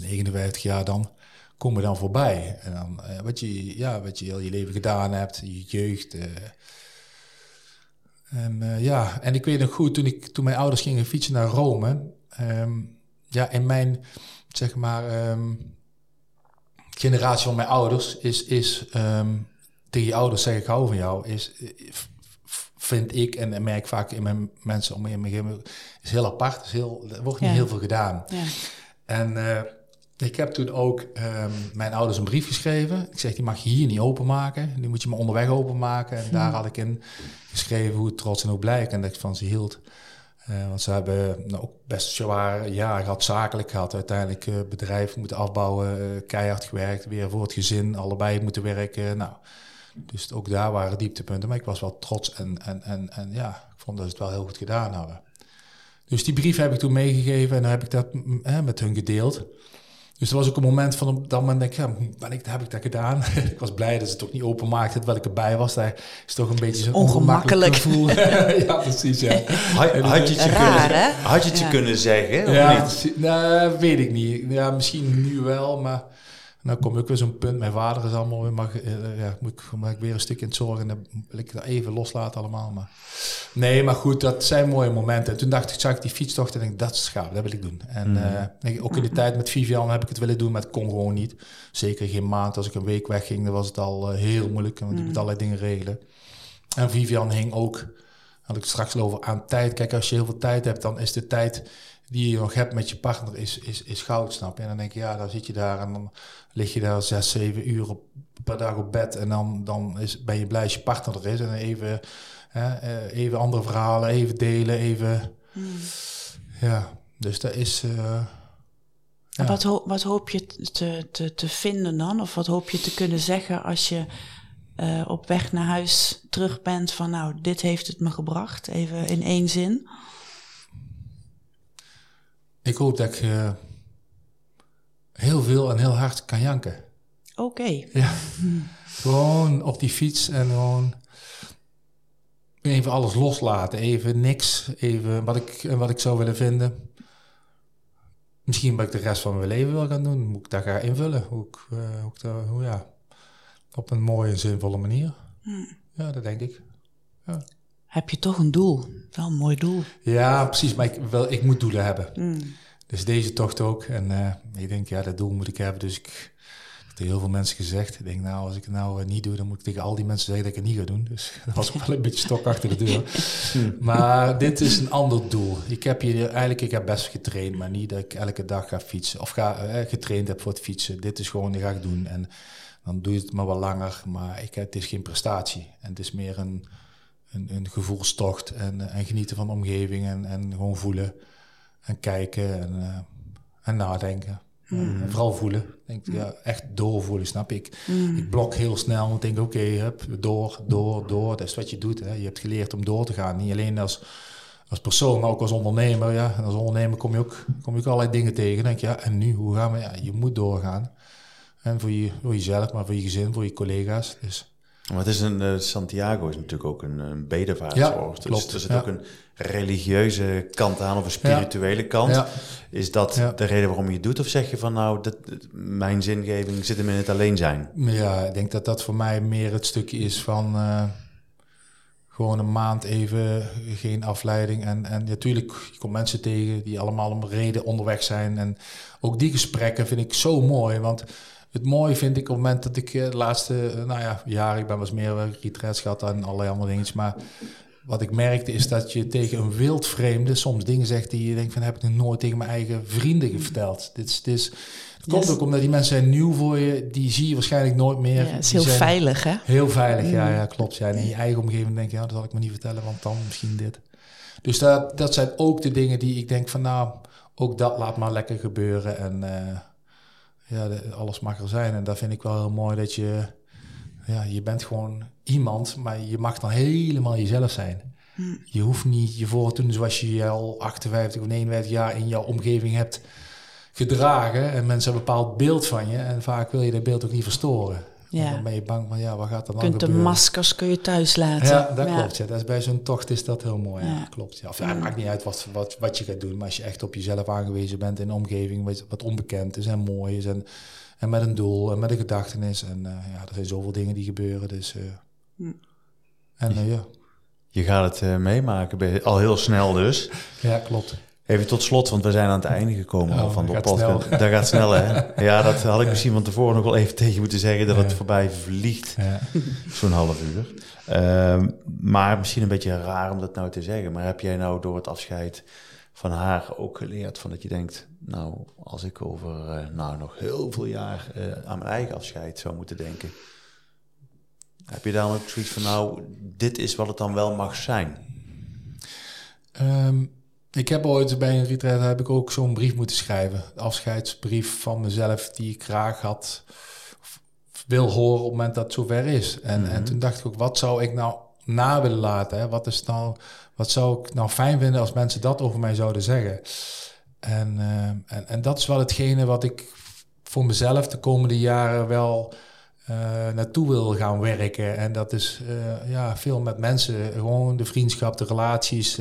59 jaar dan komen dan voorbij. En dan uh, wat, je, ja, wat je heel je leven gedaan hebt, je jeugd. Uh, en uh, ja, en ik weet nog goed, toen, ik, toen mijn ouders gingen fietsen naar Rome, um, ja, in mijn, zeg maar, um, generatie van mijn ouders is, is tegen je ouders zeggen ik hou van jou, is, vind ik en merk vaak in mijn mensen om me heen, is heel apart. Is heel, er wordt niet heel veel gedaan. Ja. En ik heb toen ook um, mijn ouders een brief geschreven. Ik zeg, die mag je hier niet openmaken. Die moet je maar onderweg openmaken. En daar hm. had ik in geschreven hoe trots en hoe blij ik en dat ik van ze hield. Uh, want ze hebben nou, ook best zwaar jaar gehad, zakelijk gehad. Uiteindelijk uh, bedrijf moeten afbouwen, uh, keihard gewerkt. Weer voor het gezin, allebei moeten werken. Nou, dus ook daar waren dieptepunten. Maar ik was wel trots en, en, en, en ja, ik vond dat ze het wel heel goed gedaan hadden. Dus die brief heb ik toen meegegeven en dan heb ik dat met hun gedeeld. Dus er was ook een moment van op dat moment denk ik, ja, ben ik, heb ik dat gedaan? ik was blij dat ze het toch niet openmaakte terwijl ik erbij was. Daar is toch een beetje zo'n ongemakkelijk gevoel. ja, precies. Ja. Had, had, je het je, kunnen, had je het je kunnen zeggen? Ja, nou, weet ik niet. Ja, misschien nu wel, maar dan kom ik weer zo'n punt. Mijn vader is allemaal weer, mag, uh, ja, moet ik, mag ik weer een stuk in het zorgen. Dan wil ik dat even loslaten allemaal. Maar nee, maar goed, dat zijn mooie momenten. En toen dacht ik, zag ik die fietstocht en denk dat is gaaf, dat wil ik doen. En uh, ook in de tijd met Vivian heb ik het willen doen, maar het kon gewoon niet. Zeker geen maand. Als ik een week wegging, dan was het al uh, heel moeilijk. Want je moet mm. allerlei dingen regelen. En Vivian hing ook, had ik het straks over, aan tijd. Kijk, als je heel veel tijd hebt, dan is de tijd die je nog hebt met je partner is, is, is goud, snap je? En dan denk je, ja, dan zit je daar en dan lig je daar zes, zeven uur op, per dag op bed. En dan, dan is, ben je blij als je partner er is. En even, hè, eh, even andere verhalen, even delen, even... Hmm. Ja, dus dat is... Uh, ja. wat, ho wat hoop je te, te, te vinden dan? Of wat hoop je te kunnen zeggen als je uh, op weg naar huis terug bent van... nou, dit heeft het me gebracht, even in één zin? Ik hoop dat ik uh, heel veel en heel hard kan janken. Oké. Okay. Ja, gewoon op die fiets en gewoon even alles loslaten. Even niks, even wat ik, wat ik zou willen vinden. Misschien wat ik de rest van mijn leven wil gaan doen. Moet ik dat gaan invullen. Hoe ik, uh, hoe ik dat, hoe, ja, op een mooie zinvolle manier. Hmm. Ja, dat denk ik. Ja. Heb je toch een doel? Wel een mooi doel. Ja, precies. Maar ik, wel, ik moet doelen hebben. Hmm. Dus deze tocht ook. En uh, ik denk, ja, dat doel moet ik hebben. Dus ik heel veel mensen gezegd. Ik denk, nou, als ik het nou eh, niet doe, dan moet ik tegen al die mensen zeggen dat ik het niet ga doen. Dus dat was wel een beetje stok achter de deur. maar dit is een ander doel. Ik heb hier eigenlijk, ik heb best getraind, maar niet dat ik elke dag ga fietsen. Of ga, eh, getraind heb voor het fietsen. Dit is gewoon, dat ga ik doen. En dan doe je het maar wat langer. Maar ik, het is geen prestatie. En het is meer een, een, een gevoelstocht. En, eh, en genieten van de omgeving. En, en gewoon voelen. En kijken en, uh, en nadenken. Mm. vooral voelen. Denk, mm. ja, echt doorvoelen, snap ik. Mm. Ik blok heel snel en denk, oké, okay, door, door, door. Dat is wat je doet. Hè. Je hebt geleerd om door te gaan. Niet alleen als, als persoon, maar ook als ondernemer. Ja. En als ondernemer kom je ook, kom je ook allerlei dingen tegen. denk je, ja, en nu, hoe gaan we? Ja, je moet doorgaan. En voor, je, voor jezelf, maar voor je gezin, voor je collega's. Dus maar het is een, uh, Santiago is natuurlijk ook een, een bedevaartsoord. Ja, dus er zit ook een religieuze kant aan of een spirituele kant. Is dat de reden waarom je het doet? Of zeg je van nou, dat, mijn zingeving zit hem in het alleen zijn? Ja, ik denk dat dat voor mij meer het stukje is van uh, gewoon een maand even geen afleiding. En, en natuurlijk, je komt mensen tegen die allemaal om reden onderweg zijn. En ook die gesprekken vind ik zo mooi, want het mooie vind ik op het moment dat ik eh, de laatste uh, nou ja, jaren, ik ben wel eens meer retreats gehad en allerlei andere dingen, maar wat ik merkte is dat je tegen een wildvreemde soms dingen zegt die je denkt van heb ik nog nooit tegen mijn eigen vrienden verteld. Dit is, dit is, komt ook omdat die mensen zijn nieuw voor je, die zie je waarschijnlijk nooit meer. Ja, het is heel veilig hè? Heel veilig, ja, mm. ja klopt. Ja. En in je eigen omgeving denk je, ja, dat zal ik me niet vertellen, want dan misschien dit. Dus dat, dat zijn ook de dingen die ik denk van nou, ook dat laat maar lekker gebeuren en... Uh, ja, alles mag er zijn. En dat vind ik wel heel mooi dat je, ja, je bent gewoon iemand, maar je mag dan helemaal jezelf zijn. Hm. Je hoeft niet je voor te doen zoals je al 58 of 59 jaar in jouw omgeving hebt gedragen. En mensen hebben een bepaald beeld van je. En vaak wil je dat beeld ook niet verstoren. Ja. Dan ben je bang van, ja, wat gaat er dan kunt de maskers kun je thuis laten. Ja, dat klopt. Ja. Dat is bij zo'n tocht is dat heel mooi. Ja. klopt. Ja. Of, ja, het maakt niet uit wat, wat, wat je gaat doen. Maar als je echt op jezelf aangewezen bent in een omgeving wat, wat onbekend is en mooi is. En, en met een doel en met een gedachtenis. En uh, ja, er zijn zoveel dingen die gebeuren. Dus, uh, En uh, ja. Je gaat het meemaken, al heel snel dus. Ja, klopt. Even tot slot, want we zijn aan het einde gekomen oh, van de podcast. Dat gaat snel, hè? Ja, dat had ik misschien van tevoren nog wel even tegen moeten zeggen, dat het voorbij vliegt. Ja. Zo'n half uur. Ehm, maar misschien een beetje raar om dat nou te zeggen. Maar heb jij nou door het afscheid van haar ook geleerd van dat je denkt, nou, als ik over uh, nou, nog heel veel jaar uh, aan mijn eigen afscheid zou moeten denken. Heb je dan ook zoiets van, nou, dit is wat het dan wel mag zijn? Um ik heb ooit bij een retreat heb ik ook zo'n brief moeten schrijven. Afscheidsbrief van mezelf die ik graag had wil horen op het moment dat het zover is. En, en mhm. toen dacht ik ook, wat zou ik nou na willen laten? Hè? Wat, is nou, wat zou ik nou fijn vinden als mensen dat over mij zouden zeggen? En, uh, en, en dat is wel hetgene wat ik voor mezelf de komende jaren wel uh, naartoe wil gaan werken. En dat is uh, ja, veel met mensen, gewoon de vriendschap, de relaties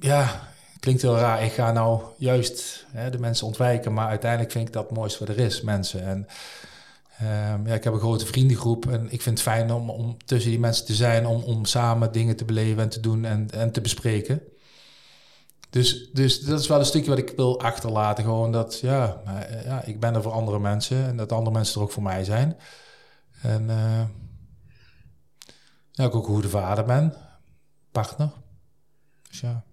ja, klinkt heel raar. Ik ga nou juist hè, de mensen ontwijken, maar uiteindelijk vind ik dat het mooiste wat er is, mensen. En um, ja, ik heb een grote vriendengroep en ik vind het fijn om, om tussen die mensen te zijn, om, om samen dingen te beleven en te doen en, en te bespreken. Dus, dus dat is wel een stukje wat ik wil achterlaten. Gewoon dat, ja, ja, ik ben er voor andere mensen en dat andere mensen er ook voor mij zijn. En uh, ja, ik ook een goede vader ben, partner. Dus ja.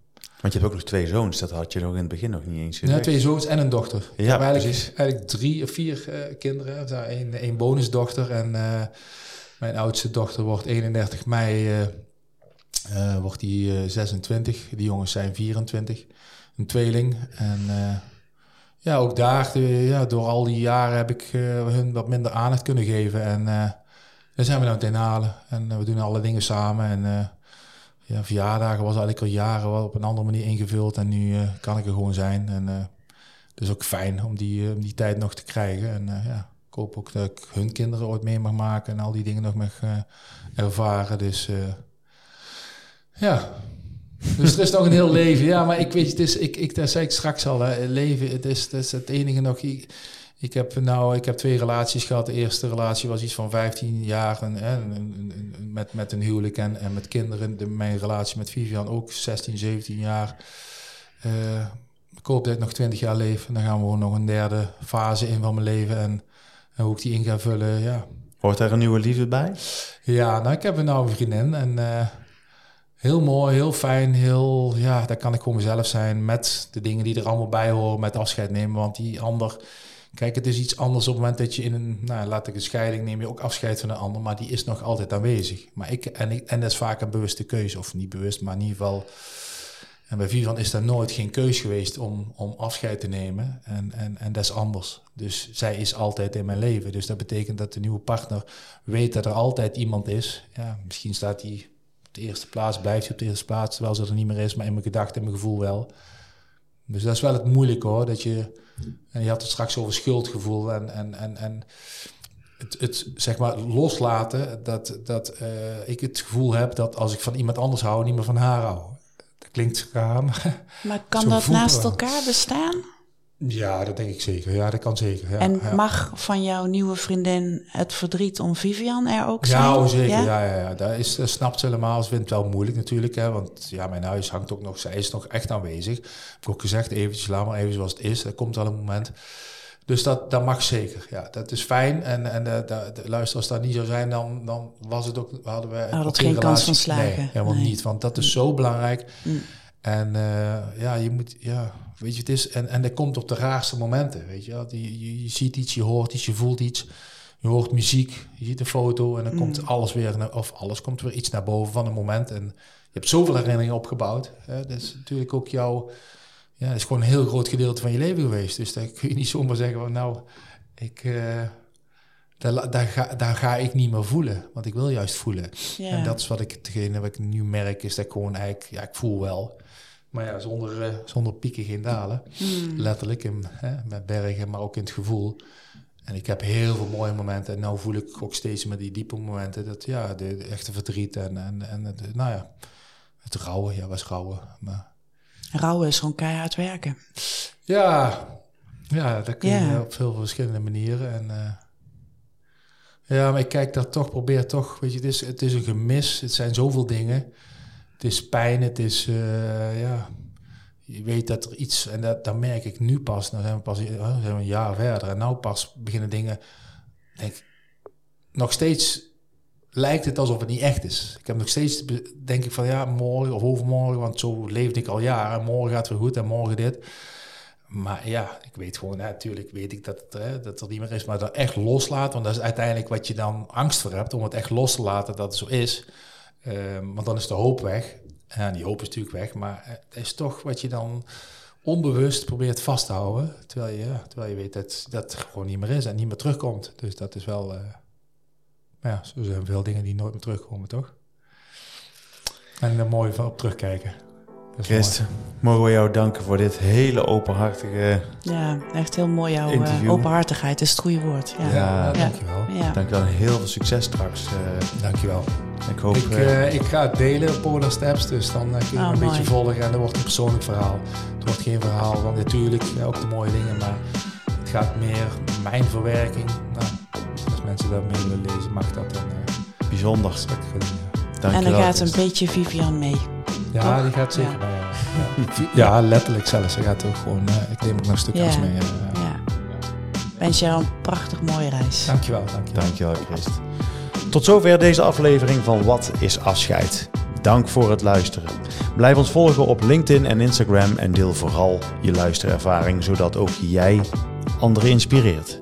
Want je hebt ook nog twee zoons, dat had je nog in het begin nog niet eens Ja, gezegd. twee zoons en een dochter. Ja, ik heb eigenlijk, precies. eigenlijk drie of vier eh, kinderen. Daar Een, één bonusdochter en eh, mijn oudste dochter wordt 31 mei eh, eh, wordt die eh, 26. Die jongens zijn 24. Een tweeling. En eh, ja, ook daar, eh, ja, door al die jaren heb ik eh, hun wat minder aandacht kunnen geven. En eh, daar zijn we nou het inhalen. En eh, we doen alle dingen samen. En eh, ja, verjaardagen was eigenlijk al jaren wel op een andere manier ingevuld. En nu eh, kan ik er gewoon zijn. En het is ook fijn om die, eh, die tijd nog te krijgen. En ja, ik hoop ook dat ik hun kinderen ooit mee mag maken. En al die dingen nog mag ervaren. Dus ja, dus er is nog een heel leven. Ja, maar ik weet, het is, ik, ik, dat zei ik straks al, hè, leven, het is, het is het enige nog. Ik, ik heb nou, ik heb twee relaties gehad. De eerste relatie was iets van 15 jaar en, met, met een huwelijk en, en met kinderen. De, mijn relatie met Vivian ook 16, 17 jaar. Eh, ik hoop dat ik nog 20 jaar leef. En dan gaan we gewoon nog een derde fase in van mijn leven. En, en hoe ik die in ga vullen, ja, Hoort daar een nieuwe liefde bij? ja, nou, ik heb een oude vriendin en eh, heel mooi, heel fijn, heel, ja, daar kan ik gewoon mezelf zijn met de dingen die er allemaal bij horen, met afscheid nemen, want die ander, kijk, het is iets anders op het moment dat je in een, nou, laat ik een scheiding neem je ook afscheid van een ander, maar die is nog altijd aanwezig. Maar ik, en, en dat is vaak een bewuste keuze, of niet bewust, maar in ieder geval, en bij Vivan is dat nooit geen keus geweest om, om afscheid te nemen. En, en, en dat is anders. Dus zij is altijd in mijn leven. Dus dat betekent dat de nieuwe partner weet dat er altijd iemand is. Ja, misschien staat hij op de eerste plaats, blijft hij op de eerste plaats, terwijl ze er niet meer is, maar in mijn gedachten en mijn gevoel wel. Dus dat is wel het moeilijke hoor. Dat je, en je had het straks over schuldgevoel en, en, en, en het, het zeg maar loslaten. Dat, dat eh, ik het gevoel heb dat als ik van iemand anders hou, niet meer van haar hou. Dat klinkt raar, maar Maar kan dat naast elkaar bestaan? Ja, dat denk ik zeker. Ja, dat kan zeker. Ja, en ja. mag van jouw nieuwe vriendin het verdriet om Vivian er ook zijn? Ja, oh, zeker. Ja? Ja, ja, Dat, is, dat snapt ze helemaal. Ze vindt het wel moeilijk natuurlijk. Hè, want ja, mijn huis hangt ook nog. Zij is nog echt aanwezig. Heb ik ook gezegd, eventjes, laat maar even zoals het is. Er komt wel een moment. Dus dat, dat mag zeker. Ja, dat is fijn. En, en eh, de, de, luister, als dat niet zou zijn, dan, dan was het ook, hadden we Had het ook geen relatie- kans van slagen. Nee, helemaal Nee. niet. Want dat is zo belangrijk. Mm. En eh, ja, je moet, ja, weet je, het is, en, en dat komt op de raarste momenten, weet je. Die, je, je ziet iets, je hoort iets, je voelt iets. Je hoort muziek, je ziet een foto en dan Mm. komt alles weer, naar, of alles komt weer iets naar boven van een moment. En je hebt zoveel herinneringen opgebouwd. Hè. Dat is natuurlijk ook jouw, ja, dat is gewoon een heel groot gedeelte van je leven geweest. Dus daar kun je niet zomaar zeggen van nou, ik, eh, daar, daar, ga, daar ga ik niet meer voelen. Want ik wil juist voelen. En dat is wat ik, hetgene wat ik nu merk, is dat ik gewoon eigenlijk, ja, ik voel wel. Maar ja, zonder, eh, zonder pieken geen dalen. Hmm. Letterlijk in, hè, met bergen, maar ook in het gevoel. En ik heb heel veel mooie momenten. En nu voel ik ook steeds met die diepe momenten. Dat ja, de, de echte verdriet en, en, en het, nou ja, het rouwen. Ja, was rouwen. Maar Rouwen is gewoon keihard werken. ja, ja, dat kun je op veel verschillende manieren. En, eh, ja, maar ik kijk daar toch, probeer toch, weet je, het is, het is een gemis. Het zijn zoveel dingen. Het is pijn, het is, eh, ja, je weet dat er iets, en dat, merk ik nu pas, dan zijn we pas we een jaar verder. En nou pas beginnen dingen, denk nog steeds lijkt het alsof het niet echt is. Ik heb nog steeds, denk ik van ja, morgen of overmorgen, want zo leefde ik al jaren. Morgen gaat het weer goed en morgen dit. Maar ja, ik weet gewoon, natuurlijk weet ik dat het, hè, dat er niet meer is, maar dat echt loslaten, want dat is uiteindelijk wat je dan angst voor hebt, om het echt los te laten dat het zo is. Ehm, want dan is de hoop weg. Ja, die hoop is natuurlijk weg, maar het is toch wat je dan onbewust probeert vast te houden, terwijl je, terwijl je weet dat dat gewoon niet meer is en niet meer terugkomt. Dus dat is wel, eh, maar ja, zo zijn veel dingen die nooit meer terugkomen, toch? En er mooi op terugkijken. Mooi. Christ, mogen we jou danken voor dit hele openhartige... Ja, echt heel mooi. Jouw eh, Interview. openhartigheid is het goede woord. Ja. Ja, Ja. dankjewel. Ja. Dankjewel en heel veel succes straks. eh. Dankjewel. ik hoop... Ik, eh, ik ga het delen op Polar Steps, dus dan kun je Oh, me een mooi. beetje volgen en dat wordt een persoonlijk verhaal. Het wordt geen verhaal van natuurlijk ook de mooie dingen, maar het gaat meer mijn verwerking. Nou, als mensen dat mee willen lezen, mag dat dan. bijzonder. dat ik ja. En Dankjewel. er gaat een beetje Vivian mee. Ja, Toch? die gaat zeker Ja. bij. Ja. ja, letterlijk zelfs. Ze gaat ook gewoon. eh, ik neem ook nog stukjes Ja. mee. eh, ja. Ja. Wens jou een prachtig mooie reis. Dankjewel, dankjewel. Dankjewel, Christ. Tot zover deze aflevering van Wat is afscheid? Dank voor het luisteren. Blijf ons volgen op LinkedIn en Instagram en deel vooral je luisterervaring, zodat ook jij anderen inspireert.